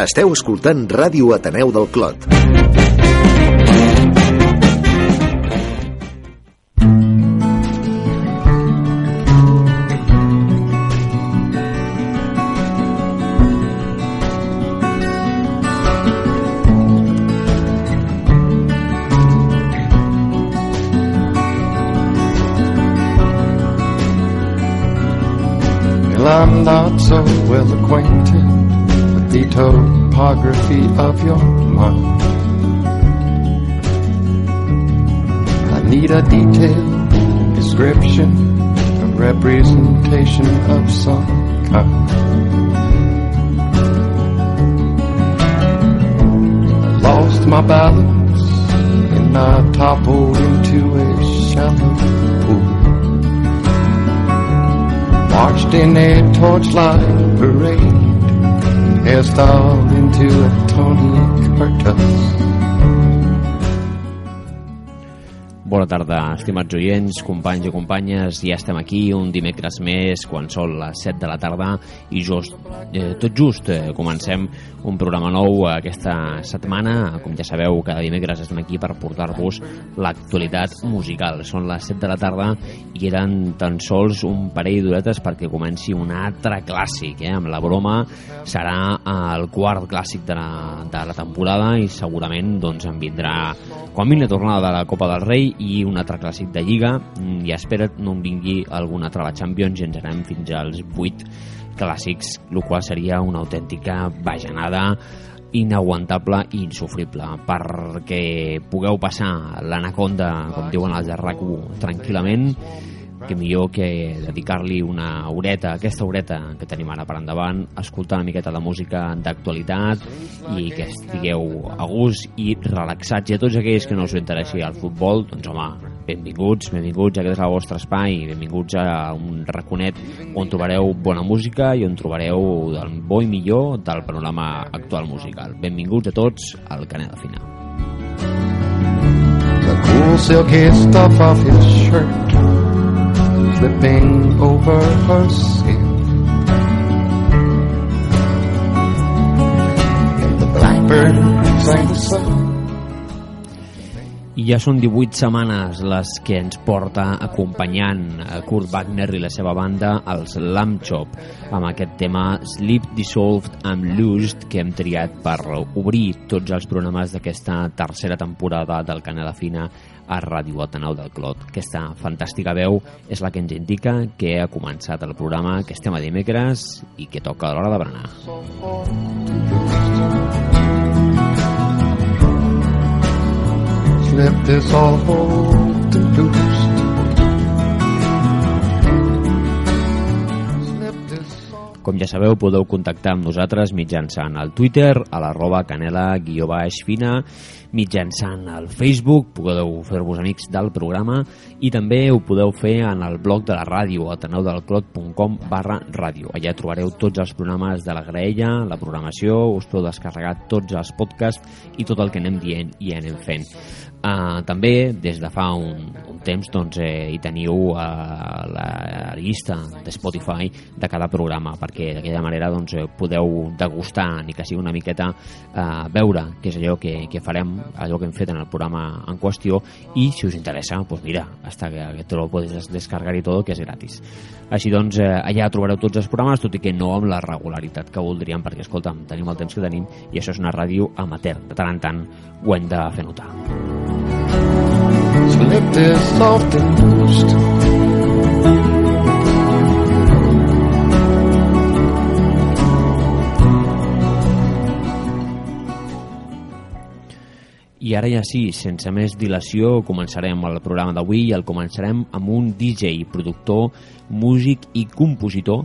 Esteu escoltant Ràdio Ateneu del Clot. Of your mind. I need a detailed description, a representation of some kind. I lost my balance and I toppled into a shallow pool. Marched in a torchlight parade, hairstyle into a tonic purchase. Bona tarda, estimats oients, companys i companyes. Ja estem aquí un dimecres més, quan són les 7 de la tarda, i just, eh, tot just eh, comencem un programa nou aquesta setmana. Com ja sabeu, cada dimecres estem aquí per portar-vos l'actualitat musical. Són les 7 de la tarda i eren tan sols un parell d'horetes perquè comenci un altre clàssic. Eh? Amb la broma serà el quart clàssic de la, de la temporada i segurament doncs, en vindrà quan vingui la tornada de la Copa del Rei i un altre clàssic de Lliga. Mm, i espera't no en vingui algun altre a la Champions. I ens anem fins als 8 clàssics, el qual seria una autèntica bajanada inaguantable i insufrible perquè pugueu passar l'anaconda, com diuen els de rac tranquil·lament que millor que dedicar-li una horeta, aquesta horeta que tenim ara per endavant, escoltar una miqueta de música d'actualitat i que estigueu a gust i relaxats. I a tots aquells que no us interessi el futbol, doncs home, benvinguts, benvinguts, aquest és el vostre espai, benvinguts a un raconet on trobareu bona música i on trobareu el bo i millor del panorama actual musical. Benvinguts a tots al Canela Fina. The cool silky stuff off his shirt, slipping over her skin. And the blackbird sang the song. Ja són 18 setmanes les que ens porta acompanyant a Kurt Wagner i la seva banda, els Lamb Chop, amb aquest tema Sleep Dissolved and Loosed que hem triat per obrir tots els programes d'aquesta tercera temporada del Canela Fina a Ràdio Ateneu del Clot. Aquesta fantàstica veu és la que ens indica que ha començat el programa, que estem a dimecres i que toca l'hora de berenar. Slip this all Com ja sabeu, podeu contactar amb nosaltres mitjançant el Twitter, a l'arroba canela guió baix fina, mitjançant el Facebook, podeu fer-vos amics del programa i també ho podeu fer en el blog de la ràdio, ateneudelclot.com barra ràdio. Allà trobareu tots els programes de la graella, la programació, us podeu descarregar tots els podcasts i tot el que anem dient i anem fent. Uh, també des de fa un, un temps doncs, eh, hi teniu uh, la llista de Spotify de cada programa perquè d'aquella manera doncs, eh, podeu degustar ni que sigui una miqueta uh, veure què és allò que, que farem allò que hem fet en el programa en qüestió i si us interessa, doncs mira hasta que, que te lo puedes descargar i tot que és gratis. Així doncs eh, allà trobareu tots els programes tot i que no amb la regularitat que voldríem perquè escolta'm, tenim el temps que tenim i això és una ràdio amateur, de tant en tant ho hem de fer notar Slip this soft and loosed. I ara ja sí, sense més dilació, començarem el programa d'avui i el començarem amb un DJ, productor, músic i compositor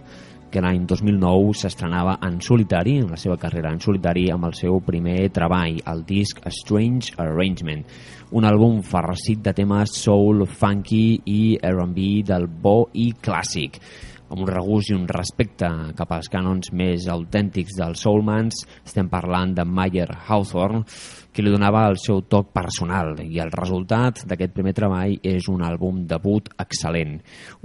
que l'any 2009 s'estrenava en solitari, en la seva carrera en solitari, amb el seu primer treball, el disc Strange Arrangement, un àlbum farcit de temes soul, funky i R&B del bo i clàssic amb un regust i un respecte cap als cànons més autèntics dels Soulmans, estem parlant de Mayer Hawthorne, que li donava el seu toc personal i el resultat d'aquest primer treball és un àlbum debut excel·lent.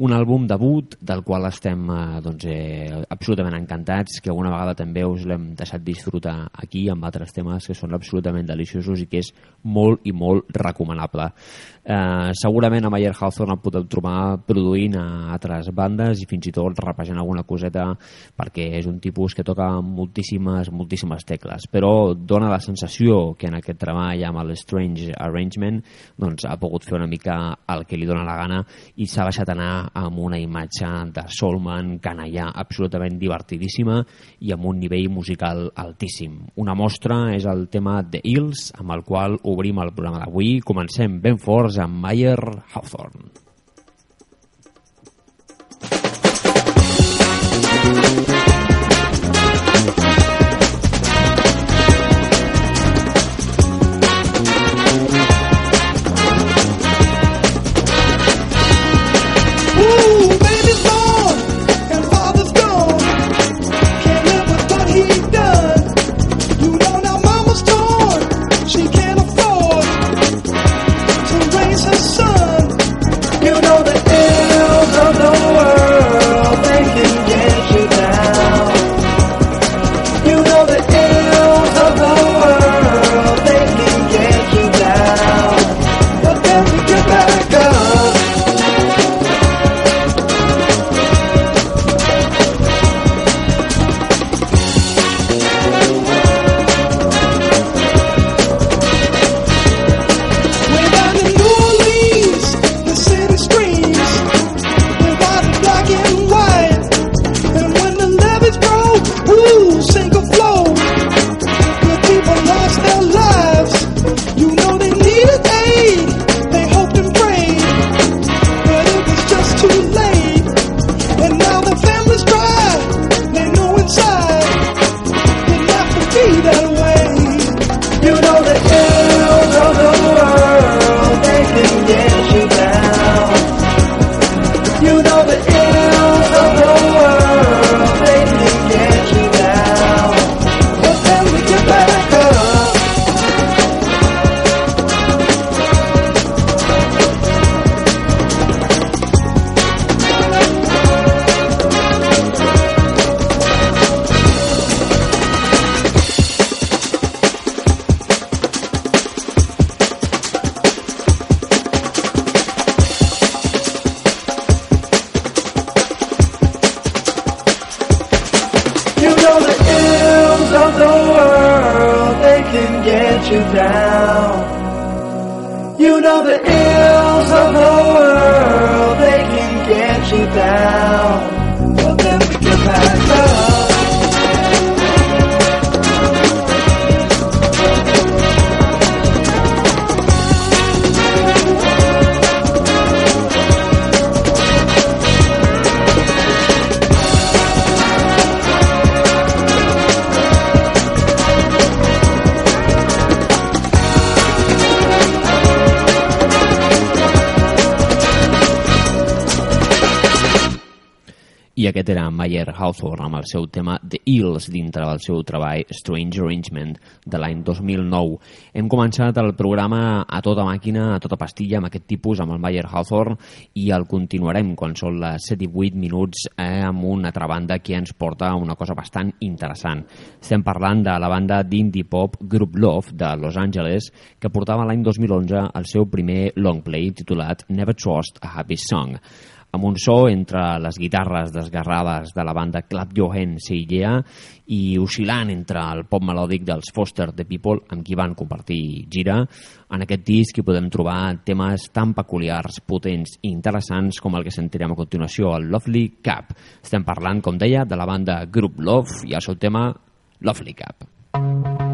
Un àlbum debut del qual estem eh, doncs, eh, absolutament encantats, que alguna vegada també us l'hem deixat disfrutar aquí amb altres temes que són absolutament deliciosos i que és molt i molt recomanable. Eh, segurament a Mayer Hawthorne el podeu trobar produint a altres bandes i fins i tot rapejant alguna coseta perquè és un tipus que toca moltíssimes, moltíssimes tecles, però dona la sensació que en aquest treball amb el Strange Arrangement doncs, ha pogut fer una mica el que li dona la gana i s'ha baixat anar amb una imatge de Solman canallà absolutament divertidíssima i amb un nivell musical altíssim. Una mostra és el tema The Hills, amb el qual obrim el programa d'avui. Comencem ben forts amb Mayer Hawthorne. Thank you. I aquest era Mayer Hawthorne amb el seu tema The Hills dintre del seu treball Strange Arrangement de l'any 2009. Hem començat el programa a tota màquina, a tota pastilla, amb aquest tipus, amb el Mayer Hawthorne, i el continuarem quan són les 7 i 8 minuts eh, amb una altra banda que ens porta una cosa bastant interessant. Estem parlant de la banda d'indie pop Group Love de Los Angeles que portava l'any 2011 el seu primer longplay titulat Never Trust a Happy Song amb un so entre les guitarres desgarrades de la banda Clap Your Hands i Yeah i oscil·lant entre el pop melòdic dels Foster the People amb qui van compartir gira. En aquest disc hi podem trobar temes tan peculiars, potents i interessants com el que sentirem a continuació, el Lovely Cap. Estem parlant, com deia, de la banda Group Love i el seu tema Lovely Cap. almost,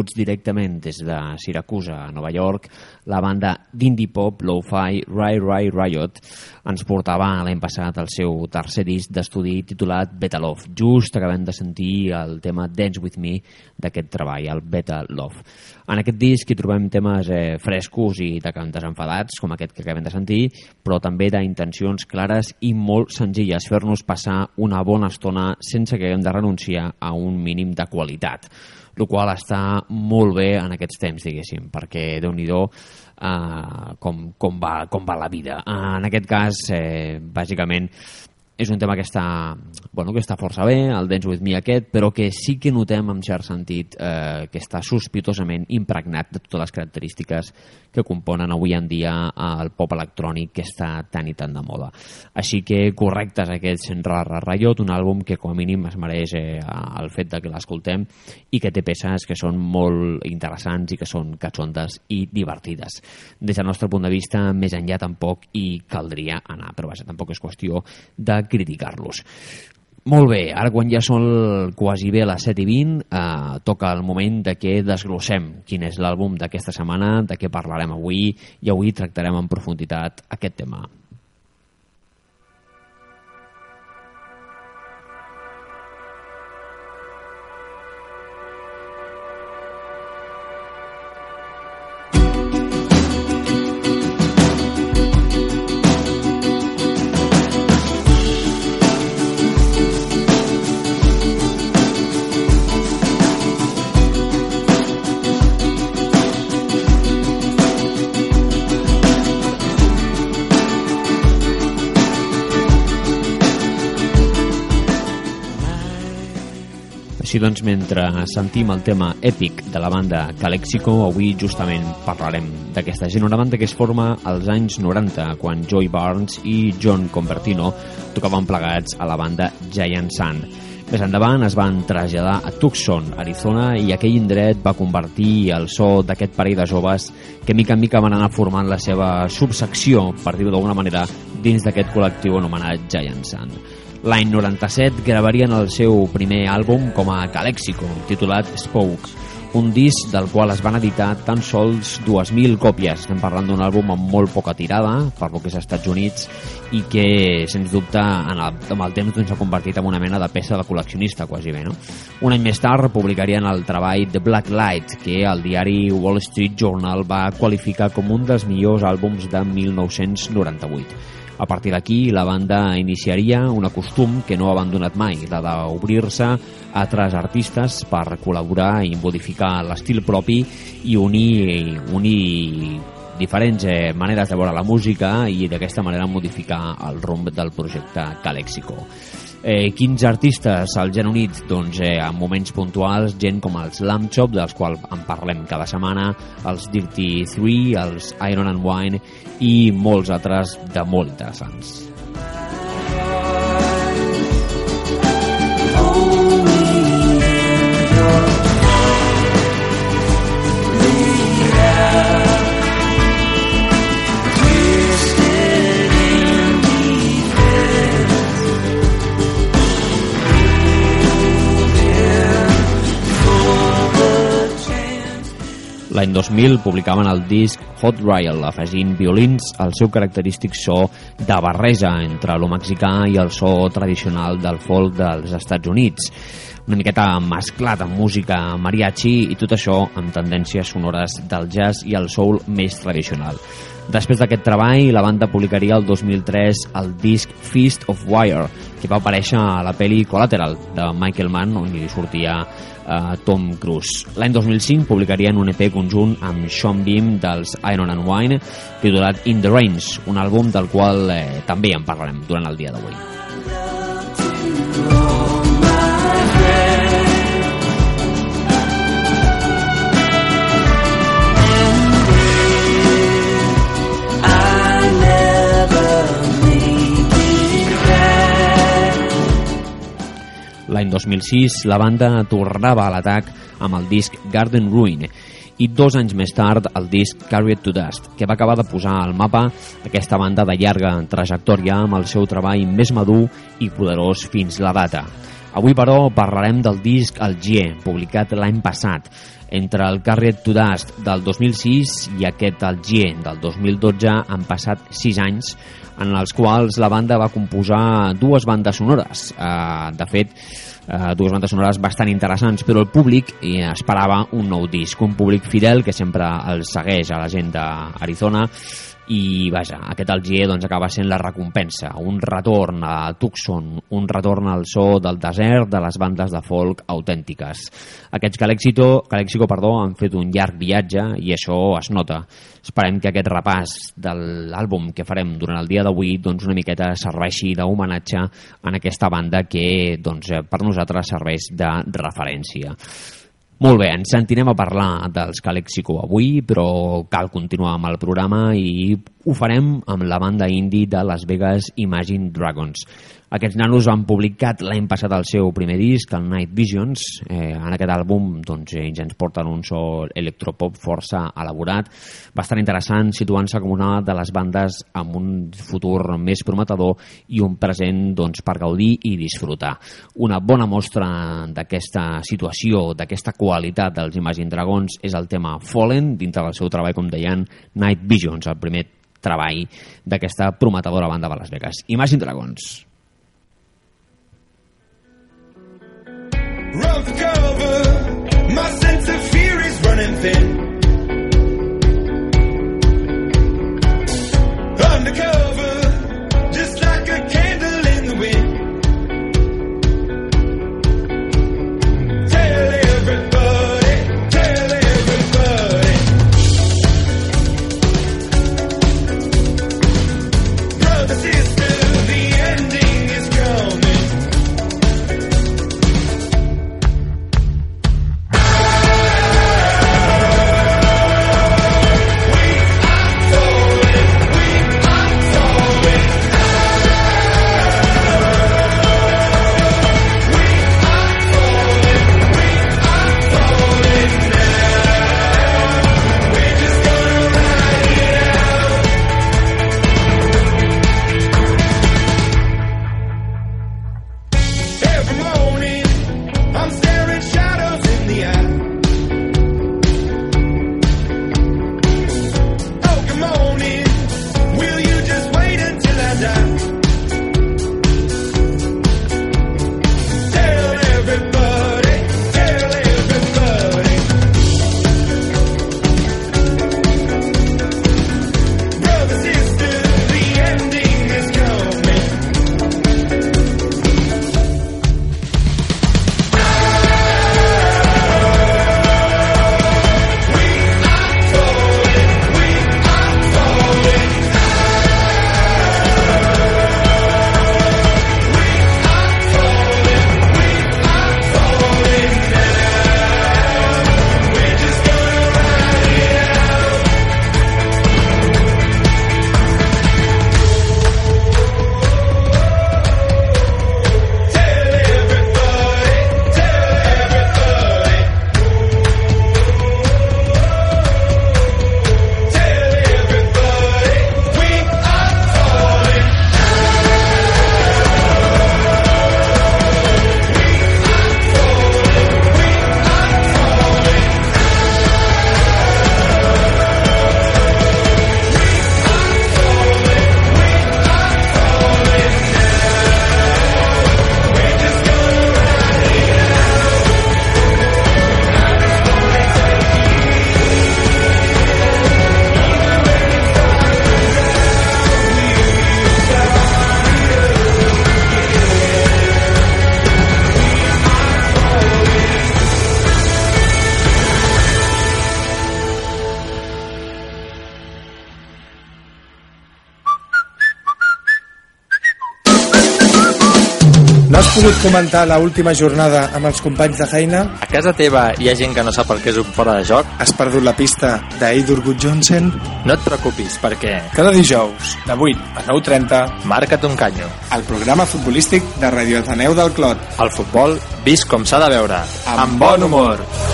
vinguts directament des de Siracusa, a Nova York, la banda d'indie pop lo-fi Rai Rai Riot ens portava l'any passat el seu tercer disc d'estudi titulat Beta Love. Just acabem de sentir el tema Dance With Me d'aquest treball, el Beta Love. En aquest disc hi trobem temes eh, frescos i de desenfadats, com aquest que acabem de sentir, però també d'intencions clares i molt senzilles, fer-nos passar una bona estona sense que haguem de renunciar a un mínim de qualitat el qual està molt bé en aquests temps, diguéssim, perquè déu nhi eh, com, com, va, com va la vida. Eh, en aquest cas, eh, bàsicament, és un tema que està, bueno, que està força bé, el Dance With Me aquest, però que sí que notem en cert sentit eh, que està sospitosament impregnat de totes les característiques que componen avui en dia el pop electrònic que està tan i tan de moda. Així que correctes aquests Rarrayot, un àlbum que com a mínim es mereix eh, el fet de que l'escoltem i que té peces que són molt interessants i que són catxondes i divertides. Des del nostre punt de vista, més enllà tampoc hi caldria anar, però vaja, tampoc és qüestió de criticar-los. Molt bé, ara quan ja són quasi bé les 7 i 20, eh, toca el moment de que desglossem quin és l'àlbum d'aquesta setmana, de què parlarem avui, i avui tractarem en profunditat aquest tema. Així doncs, mentre sentim el tema èpic de la banda Calexico, avui justament parlarem d'aquesta gent, una banda que es forma als anys 90, quan Joy Barnes i John Convertino tocaven plegats a la banda Giant Sun. Més endavant es van traslladar a Tucson, Arizona, i aquell indret va convertir el so d'aquest parell de joves que mica en mica van anar formant la seva subsecció, per dir-ho d'alguna manera, dins d'aquest col·lectiu anomenat Giant Sun. L'any 97 gravarien el seu primer àlbum com a Calexico, titulat Spokes, un disc del qual es van editar tan sols 2.000 còpies. Estem parlant d'un àlbum amb molt poca tirada, per lo que és als Estats Units, i que, sens dubte, en el, amb el temps doncs, s'ha convertit en una mena de peça de col·leccionista, quasi bé. No? Un any més tard publicarien el treball The Black Light, que el diari Wall Street Journal va qualificar com un dels millors àlbums de 1998. A partir d'aquí, la banda iniciaria un costum que no ha abandonat mai, la d'obrir-se a altres artistes per col·laborar i modificar l'estil propi i unir, unir diferents eh, maneres de veure la música i d'aquesta manera modificar el rumb del projecte Calexico. Eh, quins artistes al Gen Unit? Doncs eh, en moments puntuals, gent com els Lamb Chop, dels quals en parlem cada setmana, els Dirty 3, els Iron and Wine i molts altres de molt interessants. L'any 2000 publicaven el disc Hot Rial, afegint violins al seu característic so de barreja entre lo mexicà i el so tradicional del folk dels Estats Units una miqueta mesclat amb música mariachi i tot això amb tendències sonores del jazz i el soul més tradicional. Després d'aquest treball, la banda publicaria el 2003 el disc Feast of Wire, que va aparèixer a la pel·li Collateral de Michael Mann, on hi sortia eh, Tom Cruise. L'any 2005 publicarien un EP conjunt amb Sean Beam dels Iron and Wine, titulat In the Rains, un àlbum del qual eh, també en parlarem durant el dia d'avui. L'any 2006 la banda tornava a l'atac amb el disc Garden Ruin i dos anys més tard el disc Carried to Dust, que va acabar de posar al mapa aquesta banda de llarga trajectòria amb el seu treball més madur i poderós fins la data. Avui, però, parlarem del disc El G, publicat l'any passat. Entre el Carried to Dust del 2006 i aquest G del 2012 han passat 6 anys en els quals la banda va composar dues bandes sonores. Uh, de fet, uh, dues bandes sonores bastant interessants, però el públic eh, esperava un nou disc, un públic fidel que sempre el segueix a la gent d'Arizona i vaja, aquest Algier doncs, acaba sent la recompensa, un retorn a Tucson, un retorn al so del desert de les bandes de folk autèntiques. Aquests Calexico, Calexico perdó, han fet un llarg viatge i això es nota. Esperem que aquest repàs de l'àlbum que farem durant el dia d'avui doncs, una miqueta serveixi d'homenatge en aquesta banda que doncs, per nosaltres serveix de referència. Molt bé, ens sentirem a parlar dels Calexico avui, però cal continuar amb el programa i ho farem amb la banda indie de Las Vegas Imagine Dragons. Aquests nanos han publicat l'any passat el seu primer disc, el Night Visions. Eh, en aquest àlbum doncs, ells ens porten un so electropop força elaborat, bastant interessant, situant-se com una de les bandes amb un futur més prometedor i un present doncs, per gaudir i disfrutar. Una bona mostra d'aquesta situació, d'aquesta qualitat dels Imagine Dragons és el tema Fallen, dintre del seu treball, com deien, Night Visions, el primer treball d'aquesta prometedora banda de Las Vegas. Imagine Dragons. The cover. My sense of fear is running thin. Comentar la última jornada amb els companys de feina? A casa teva hi ha gent que no sap el que és un fora de joc? Has perdut la pista d'Eidur Gudjonsen? No et preocupis, perquè... Cada dijous, de 8 a 9.30, Marca't un canyo. el programa futbolístic de Radio Ateneu del Clot. El futbol vist com s'ha de veure. Amb bon humor.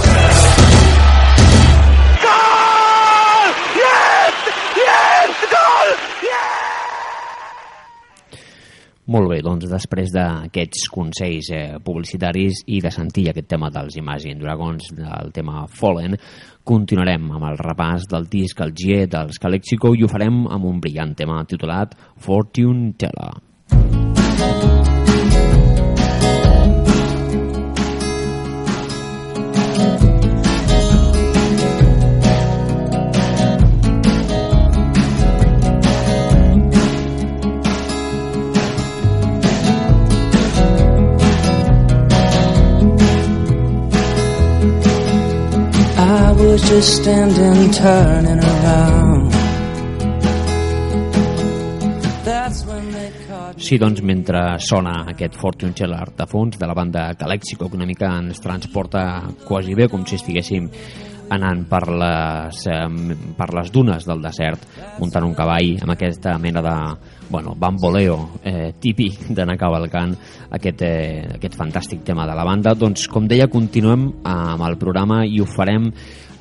Molt bé, doncs després d'aquests consells eh, publicitaris i de sentir aquest tema dels Imagine Dragons, del tema Fallen, continuarem amb el repàs del disc El G dels Calexico i ho farem amb un brillant tema titulat Fortune Teller. Was just standing turning around. Sí, doncs, mentre sona aquest Fortune Teller de fons de la banda Calexico, que una mica ens transporta quasi bé com si estiguéssim anant per les, per les dunes del desert, muntant un cavall amb aquesta mena de bueno, bamboleo eh, típic d'anar cavalcant aquest, eh, aquest fantàstic tema de la banda. Doncs, com deia, continuem amb el programa i ho farem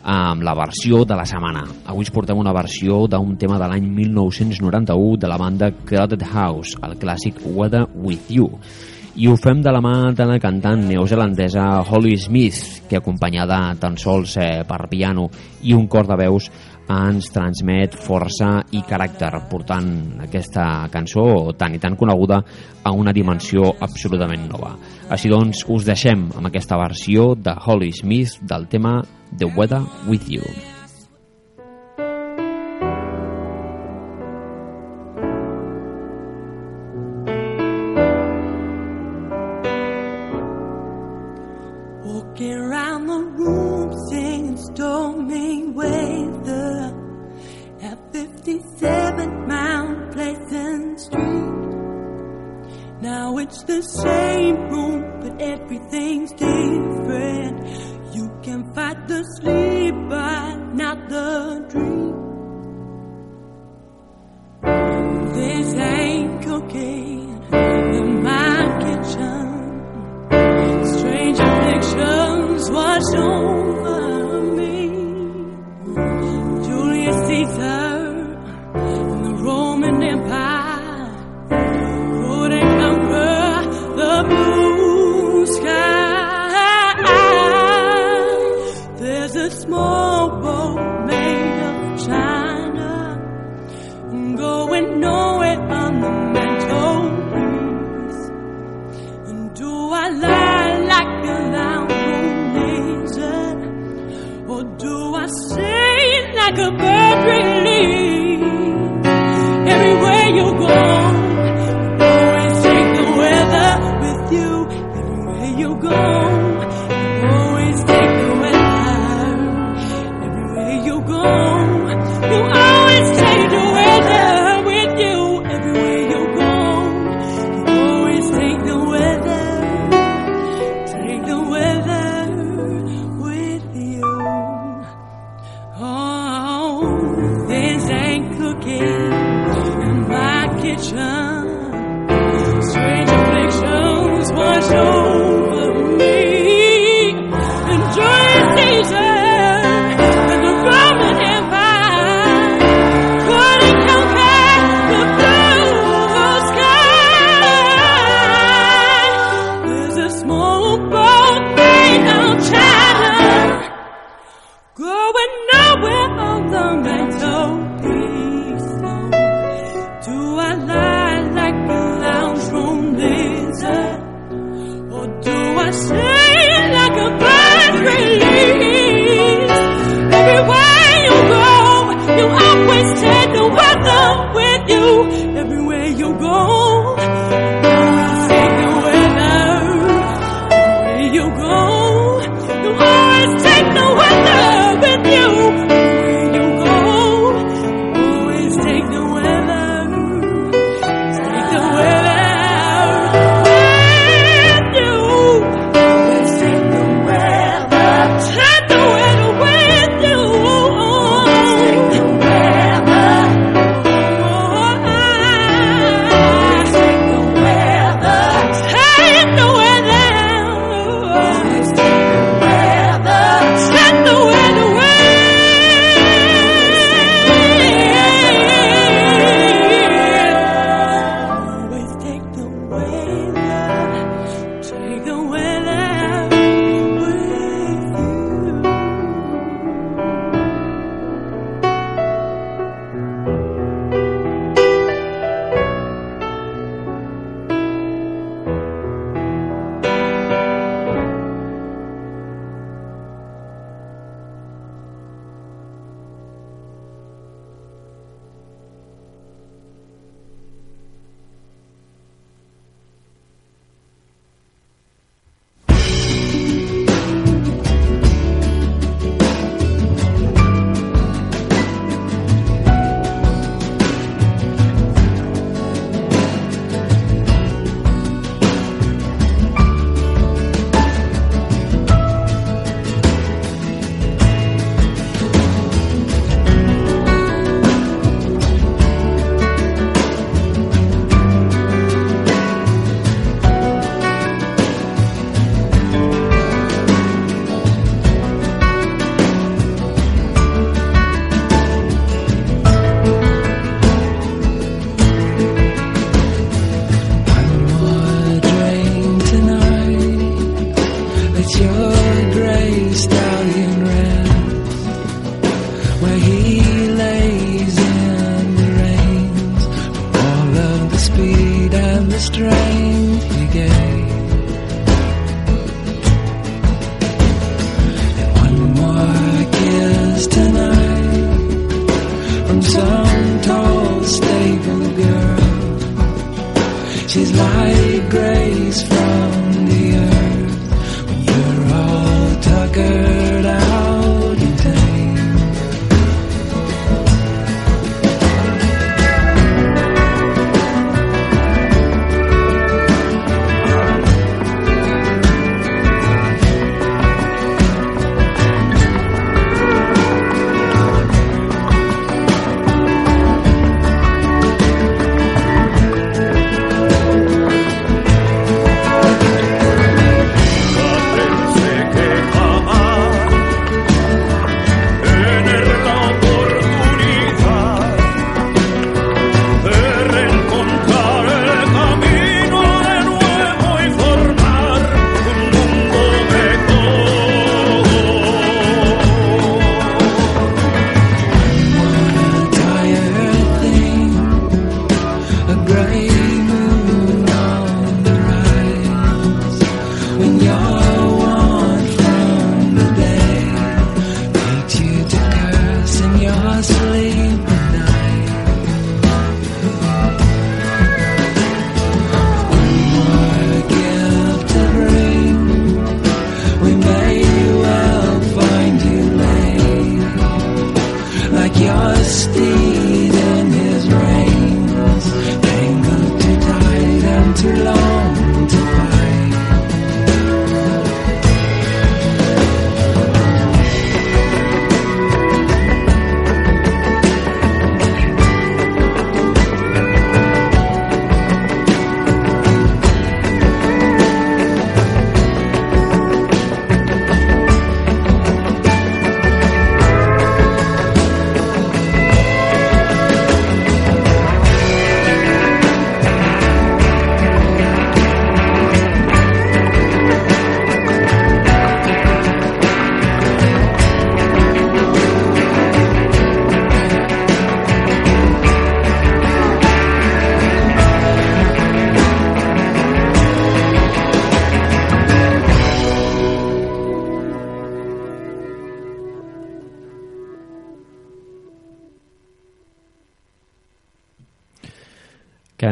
amb la versió de la setmana. Avui us portem una versió d'un tema de l'any 1991 de la banda Crowded House, el clàssic Weather With You. I ho fem de la mà de la cantant neozelandesa Holly Smith, que acompanyada tan sols eh, per piano i un cor de veus ens transmet força i caràcter, portant aquesta cançó tan i tan coneguda a una dimensió absolutament nova. Així doncs, us deixem amb aquesta versió de Holly Smith del tema The Weather With You. Jesus.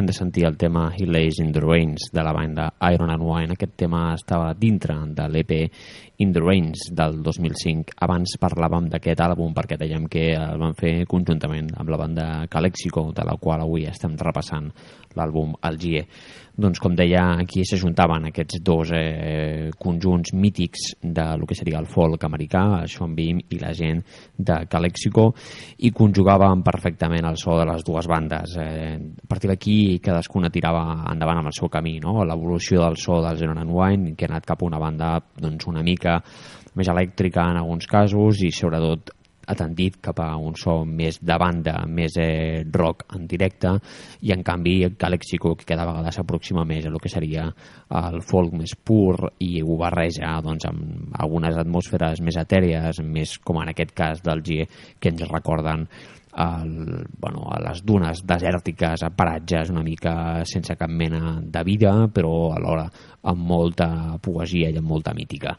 Hem de sentir el tema He Lays in the Rains de la banda Iron and Wine. Aquest tema estava dintre de l'EP In the Rains del 2005. Abans parlàvem d'aquest àlbum perquè dèiem que el van fer conjuntament amb la banda Calexico, de la qual avui estem repassant l'àlbum Algier. Doncs com deia, aquí s'ajuntaven aquests dos eh, conjunts mítics de lo que seria el folk americà, Sean Beam i la gent de Calexico, i conjugaven perfectament el so de les dues bandes. Eh, a partir d'aquí cadascuna tirava endavant amb el seu camí, no? l'evolució del so del Zenon and Wine, que ha anat cap a una banda doncs, una mica més elèctrica en alguns casos i sobretot ha tendit cap a un so més de banda, més eh, rock en directe i en canvi Calexico que cada vegada s'aproxima més a lo que seria el folk més pur i ho barreja doncs, amb algunes atmosferes més etèries, més com en aquest cas del G que ens recorden el, bueno, a les dunes desèrtiques, a paratges una mica sense cap mena de vida, però alhora amb molta poesia i amb molta mítica.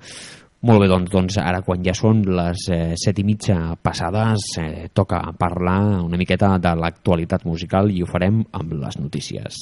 Molt bé, doncs, doncs ara quan ja són les eh, set i mitja passades eh, toca parlar una miqueta de l'actualitat musical i ho farem amb les notícies.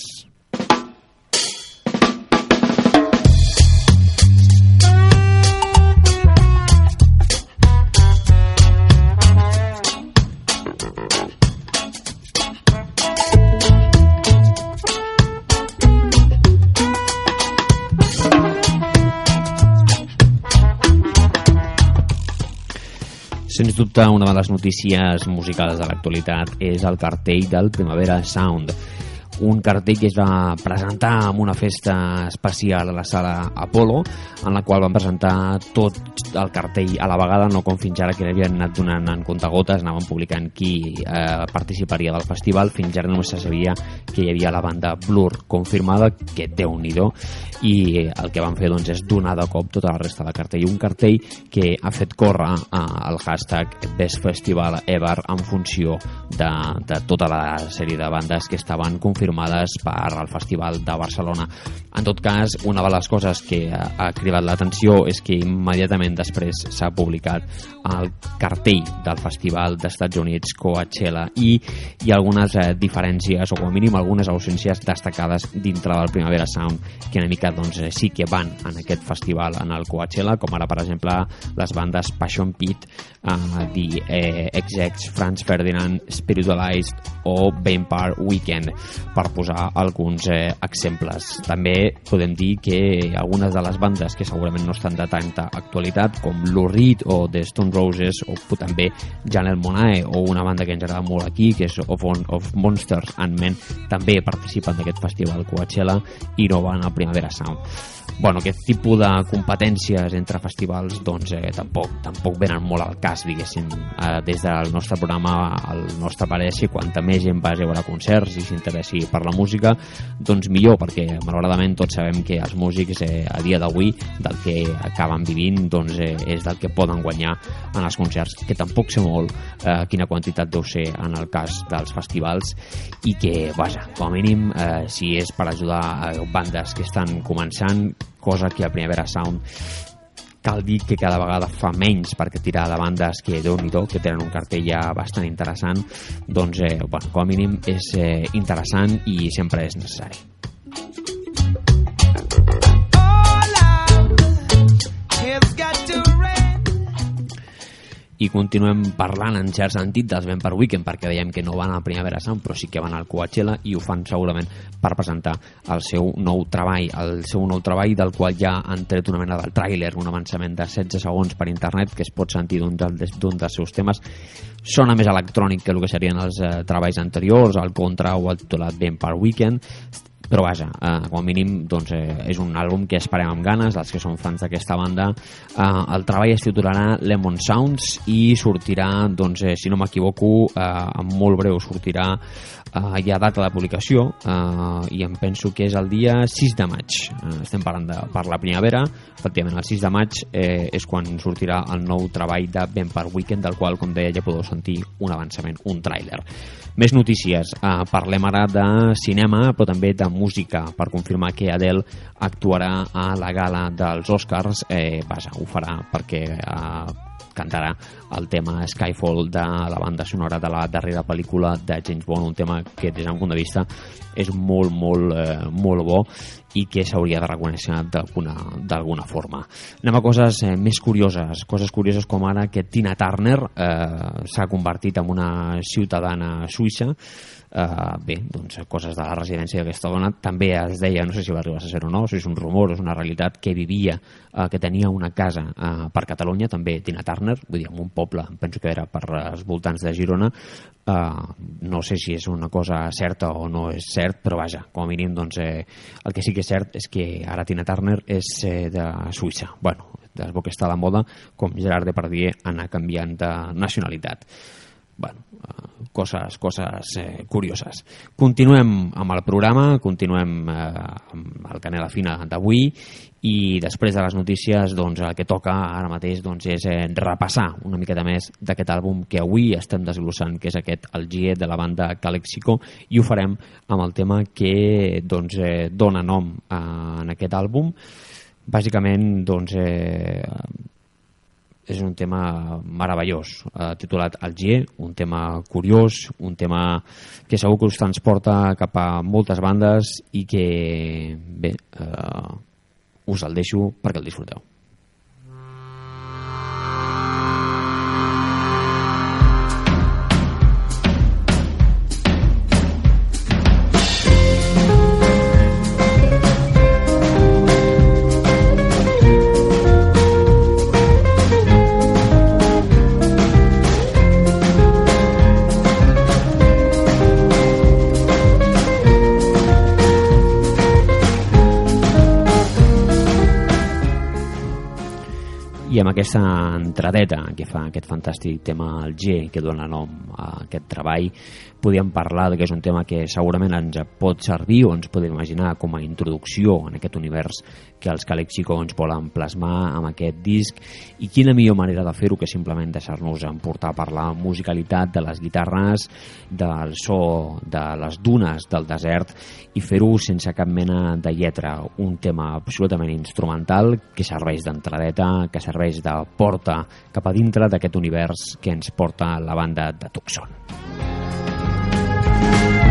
Sens dubte, una de les notícies musicals de l'actualitat és el cartell del Primavera Sound un cartell que es va presentar en una festa especial a la sala Apolo, en la qual van presentar tot el cartell a la vegada, no com fins ara que havien anat donant en comptagotes, anaven publicant qui eh, participaria del festival, fins ara només se sabia que hi havia la banda Blur confirmada, que déu nhi i el que van fer doncs, és donar de cop tota la resta de cartell. Un cartell que ha fet córrer eh, el hashtag Best Festival Ever en funció de, de tota la sèrie de bandes que estaven confirmades confirmades per al Festival de Barcelona. En tot cas, una de les coses que ha, cridat l'atenció és que immediatament després s'ha publicat el cartell del Festival d'Estats Units Coachella i hi ha algunes eh, diferències o com a mínim algunes ausències destacades dintre del Primavera Sound que una mica doncs, eh, sí que van en aquest festival en el Coachella, com ara per exemple les bandes Passion Pit, uh, The eh, XX, Franz Ferdinand, Spiritualized o Vampire Weekend, per posar alguns eh, exemples. També podem dir que algunes de les bandes que segurament no estan de tanta actualitat, com Lou Reed o The Stone Roses, o també Janelle Monae, o una banda que ens agrada molt aquí, que és Of, of Monsters and Men, també participen d'aquest festival Coachella i no van al Primavera Sound bueno, aquest tipus de competències entre festivals doncs eh, tampoc, tampoc venen molt al cas, diguéssim. Eh, des del nostre programa, el nostre parer que quanta més gent vagi a veure concerts i s'interessi per la música, doncs millor, perquè malauradament tots sabem que els músics eh, a dia d'avui del que acaben vivint doncs, eh, és del que poden guanyar en els concerts, que tampoc sé molt eh, quina quantitat deu ser en el cas dels festivals i que, vaja, com a mínim, eh, si és per ajudar a bandes que estan començant, cosa que a Primavera Sound cal dir que cada vegada fa menys perquè tirar de bandes que déu nhi que tenen un cartell ja bastant interessant doncs eh, bueno, com a mínim és eh, interessant i sempre és necessari i continuem parlant en cert sentit dels Ben per Weekend perquè veiem que no van a Primavera Sound però sí que van al Coachella i ho fan segurament per presentar el seu nou treball el seu nou treball del qual ja han tret una mena del tràiler, un avançament de 16 segons per internet que es pot sentir d'un dels, dels seus temes. Sona més electrònic que el que serien els eh, treballs anteriors, el Contra o el titulat Ben per Weekend però vaja, eh, com a mínim doncs, eh, és un àlbum que esperem amb ganes dels que són fans d'aquesta banda. Eh, el treball es titularà Lemon Sounds i sortirà, doncs, eh, si no m'equivoco eh, en molt breu sortirà eh, hi ha data de publicació eh, i em penso que és el dia 6 de maig. Eh, estem parlant de, per la primavera. Efectivament el 6 de maig eh, és quan sortirà el nou treball de Vampire Weekend del qual com deia ja podeu sentir un avançament, un tràiler. Més notícies, eh, parlem ara de cinema però també de música per confirmar que Adele actuarà a la gala dels Oscars. Eh, vaja, ho farà perquè eh, cantarà el tema Skyfall de la banda sonora de la darrera pel·lícula de James Bond, un tema que des d'un punt de vista és molt, molt, eh, molt bo i que s'hauria de reconèixer d'alguna forma. Anem a coses eh, més curioses, coses curioses com ara que Tina Turner eh, s'ha convertit en una ciutadana suïssa Uh, bé, doncs coses de la residència d'aquesta dona també es deia, no sé si va arribar a ser o no si és un rumor, és una realitat que vivia uh, que tenia una casa uh, per Catalunya també Tina Turner, vull dir, en un poble penso que era per els voltants de Girona. Uh, no sé si és una cosa certa o no és cert, però vaja com a mínim, doncs, eh, el que sí que és cert és que ara Tina Turner és eh, de Suïssa. Bueno, des que està a la moda com Gerard Depardieu anar canviant de nacionalitat bueno, eh, coses, coses eh, curioses. Continuem amb el programa, continuem eh, amb el Canela Fina d'avui i després de les notícies doncs, el que toca ara mateix doncs, és eh, repassar una miqueta més d'aquest àlbum que avui estem desglossant, que és aquest El GIE de la banda Calexico i ho farem amb el tema que doncs, eh, dona nom a, en aquest àlbum bàsicament doncs, eh, és un tema meravellós, eh, titulat Algier, un tema curiós, un tema que segur que us transporta cap a moltes bandes i que, bé, eh, us el deixo perquè el disfruteu. Amb aquesta entradeta que fa aquest fantàstic tema el G que dona nom a aquest treball podíem parlar de que és un tema que segurament ens pot servir o ens podem imaginar com a introducció en aquest univers que els Calexico ens volen plasmar amb aquest disc i quina millor manera de fer-ho que simplement deixar-nos emportar per la musicalitat de les guitarres, del so de les dunes del desert i fer-ho sense cap mena de lletra, un tema absolutament instrumental que serveix d'entradeta, que serveix de porta cap a dintre d'aquest univers que ens porta la banda de Tucson. Molt bé,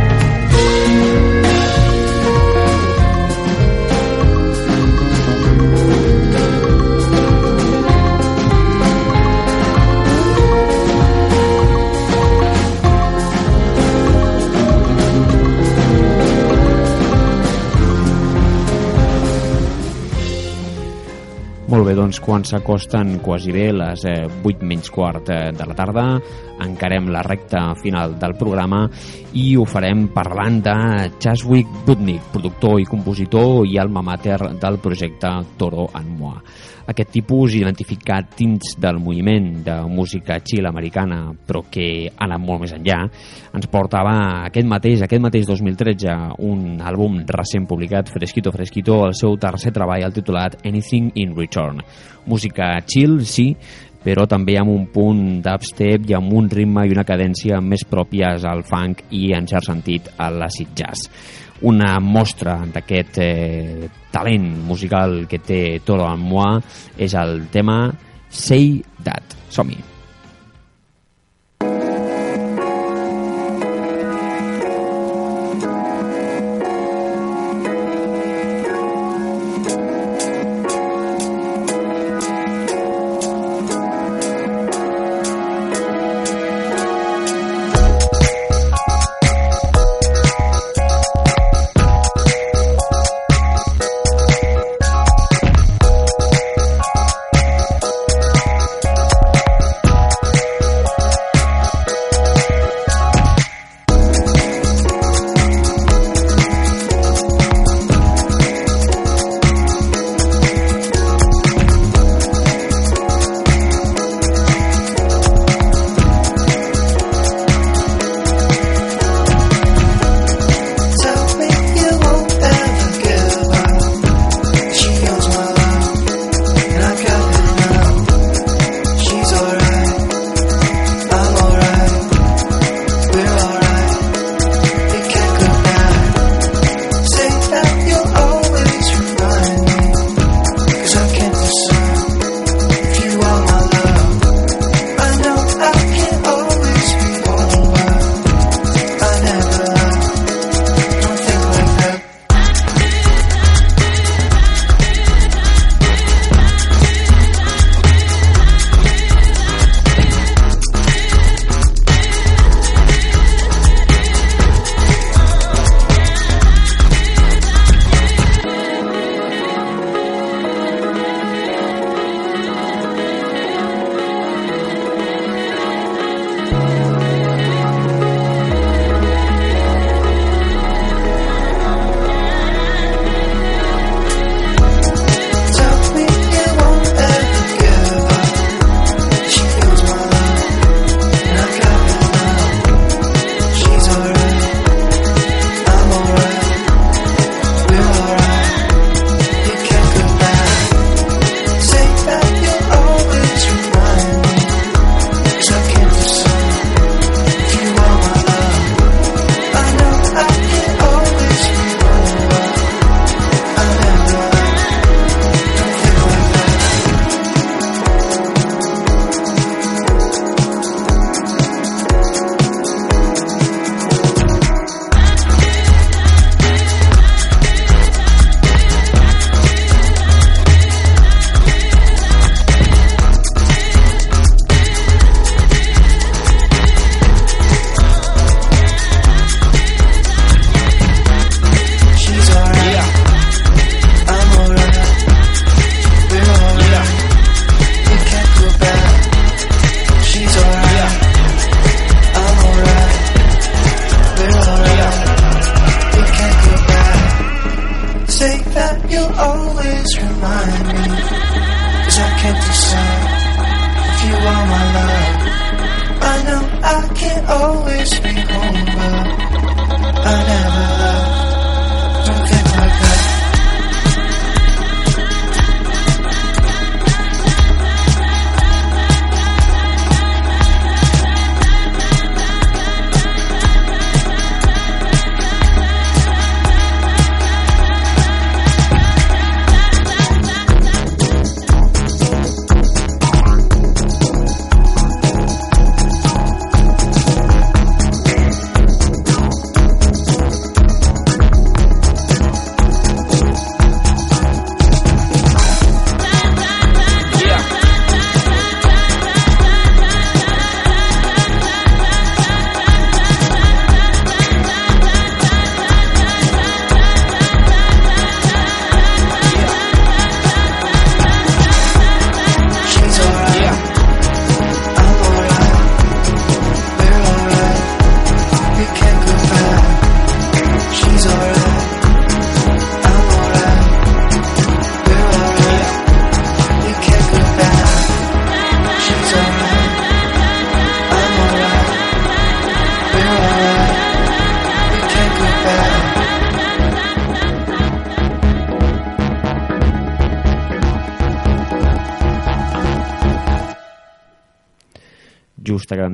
doncs quan s'acosten quasi bé les eh, 8 menys quart eh, de la tarda, encarem la recta final del programa i ho farem parlant de Chaswick Budnick, productor i compositor i alma mater del projecte Toro en Moa. Aquest tipus identificat dins del moviment de música chill americana, però que ha anat molt més enllà, ens portava aquest mateix, aquest mateix 2013, un àlbum recent publicat, fresquito, fresquito, el seu tercer treball, el titulat Anything in Return. Música chill, sí, però també amb un punt d'upstep i amb un ritme i una cadència més pròpies al funk i, en cert sentit, a l'acid jazz. Una mostra d'aquest eh, talent musical que té Toro Moi és el tema Say That. Som-hi.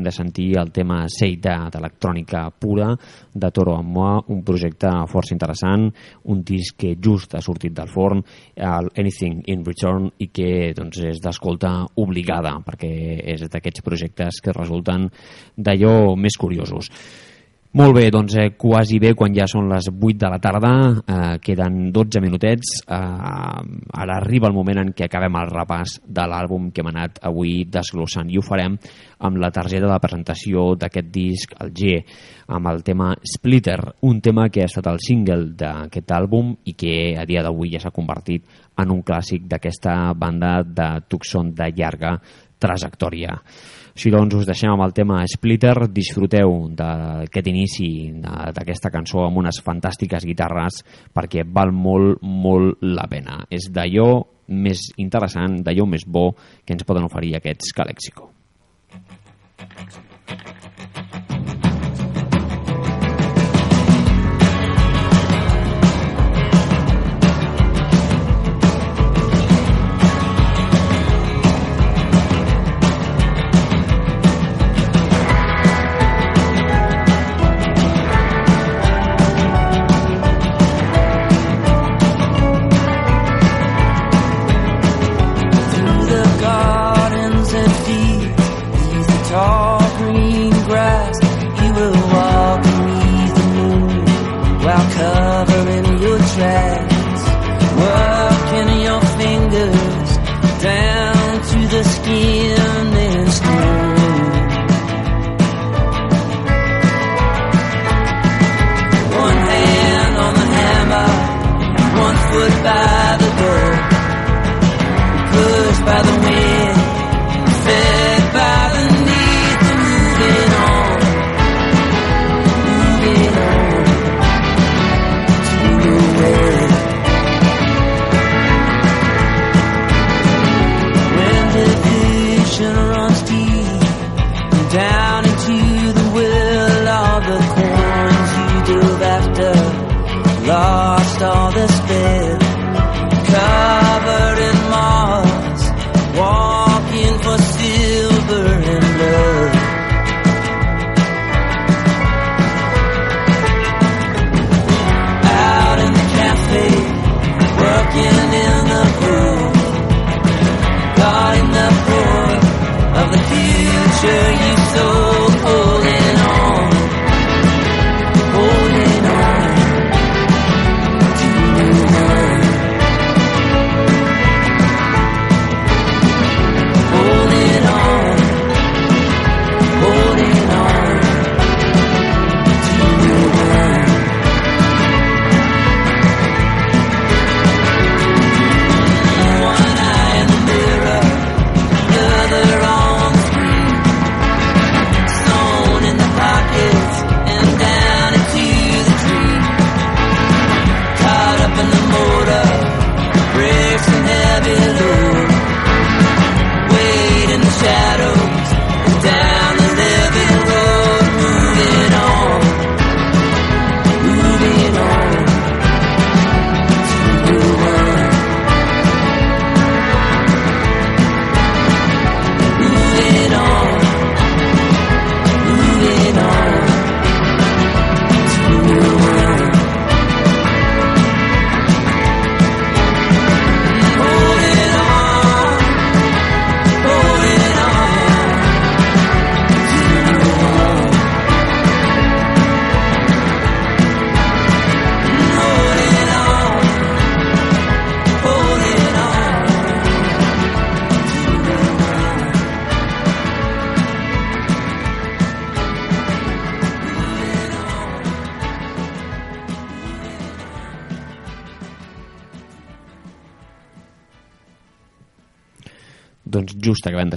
De sentir el tema Seita d'electrònica pura de Toro Ammoa, un projecte força interessant, un disc que just ha sortit del forn, el Anything in Return, i que doncs, és d'escolta obligada, perquè és d'aquests projectes que resulten d'allò més curiosos. Molt bé, doncs eh, quasi bé quan ja són les 8 de la tarda, eh, queden 12 minutets, eh, ara arriba el moment en què acabem el repàs de l'àlbum que hem anat avui desglossant i ho farem amb la targeta de presentació d'aquest disc, el G, amb el tema Splitter, un tema que ha estat el single d'aquest àlbum i que a dia d'avui ja s'ha convertit en un clàssic d'aquesta banda de Tucson de llarga trajectòria. Així doncs us deixem amb el tema Splitter, disfruteu d'aquest inici d'aquesta cançó amb unes fantàstiques guitarres perquè val molt, molt la pena. És d'allò més interessant, d'allò més bo que ens poden oferir aquests Calexico. Through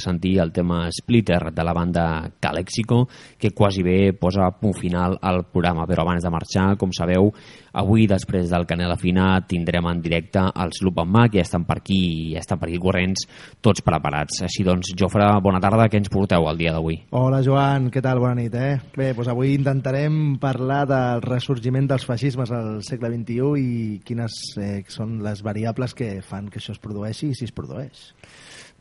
de sentir el tema Splitter de la banda Calexico, que quasi bé posa punt final al programa. Però abans de marxar, com sabeu, avui, després del Canela Fina, tindrem en directe els Loop en que ja estan per aquí, ja estan per aquí corrents, tots preparats. Així doncs, Jofre, bona tarda, què ens porteu el dia d'avui? Hola Joan, què tal? Bona nit, eh? Bé, doncs avui intentarem parlar del ressorgiment dels feixismes al segle XXI i quines eh, són les variables que fan que això es produeixi i si es produeix.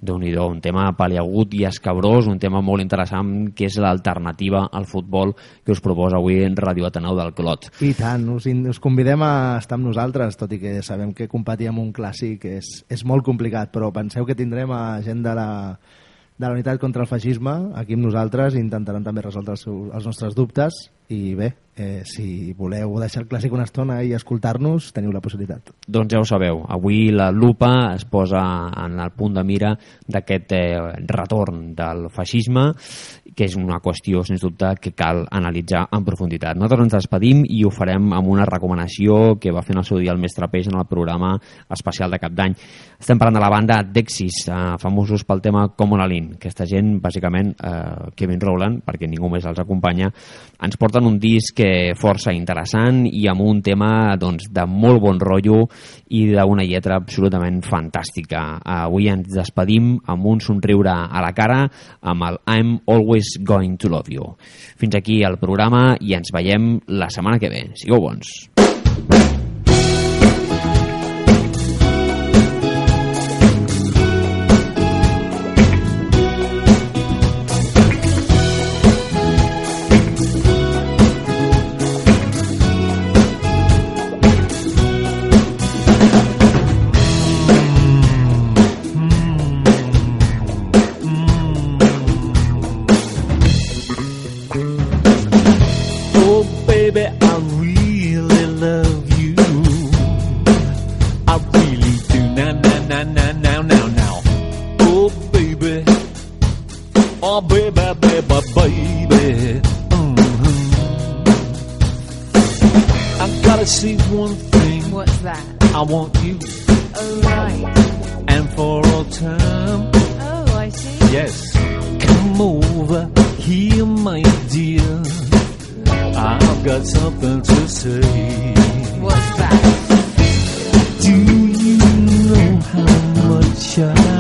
Déu nhi un tema paliagut i escabrós, un tema molt interessant que és l'alternativa al futbol que us proposa avui en Ràdio Ateneu del Clot. I tant, us, us convidem a estar amb nosaltres, tot i que sabem que competir amb un clàssic és, és molt complicat, però penseu que tindrem a gent de la, de la unitat contra el feixisme aquí amb nosaltres i intentaran també resoldre els, seus, els nostres dubtes i bé, eh, si voleu deixar el clàssic una estona i escoltar-nos, teniu la possibilitat. Doncs ja ho sabeu, avui la lupa es posa en el punt de mira d'aquest eh, retorn del feixisme, que és una qüestió, sens dubte, que cal analitzar en profunditat. Nosaltres ens despedim i ho farem amb una recomanació que va fer en el seu dia el mestre Peix en el programa especial de Cap d'Any. Estem parlant de la banda Dexis, eh, famosos pel tema Common Alin. Aquesta gent, bàsicament, eh, Kevin Rowland, perquè ningú més els acompanya, ens porten un disc que força interessant i amb un tema doncs, de molt bon rotllo i d'una lletra absolutament fantàstica. Avui ens despedim amb un somriure a la cara amb el I'm Always Going to Love You. Fins aquí el programa i ens veiem la setmana que ve. Sigueu bons. Baby, baby. Mhm. I gotta see one thing. What's that? I want you. Oh, right. And for all time. Oh, I see. Yes. Come over here, my dear. I've got something to say. What's that? Do you know how much I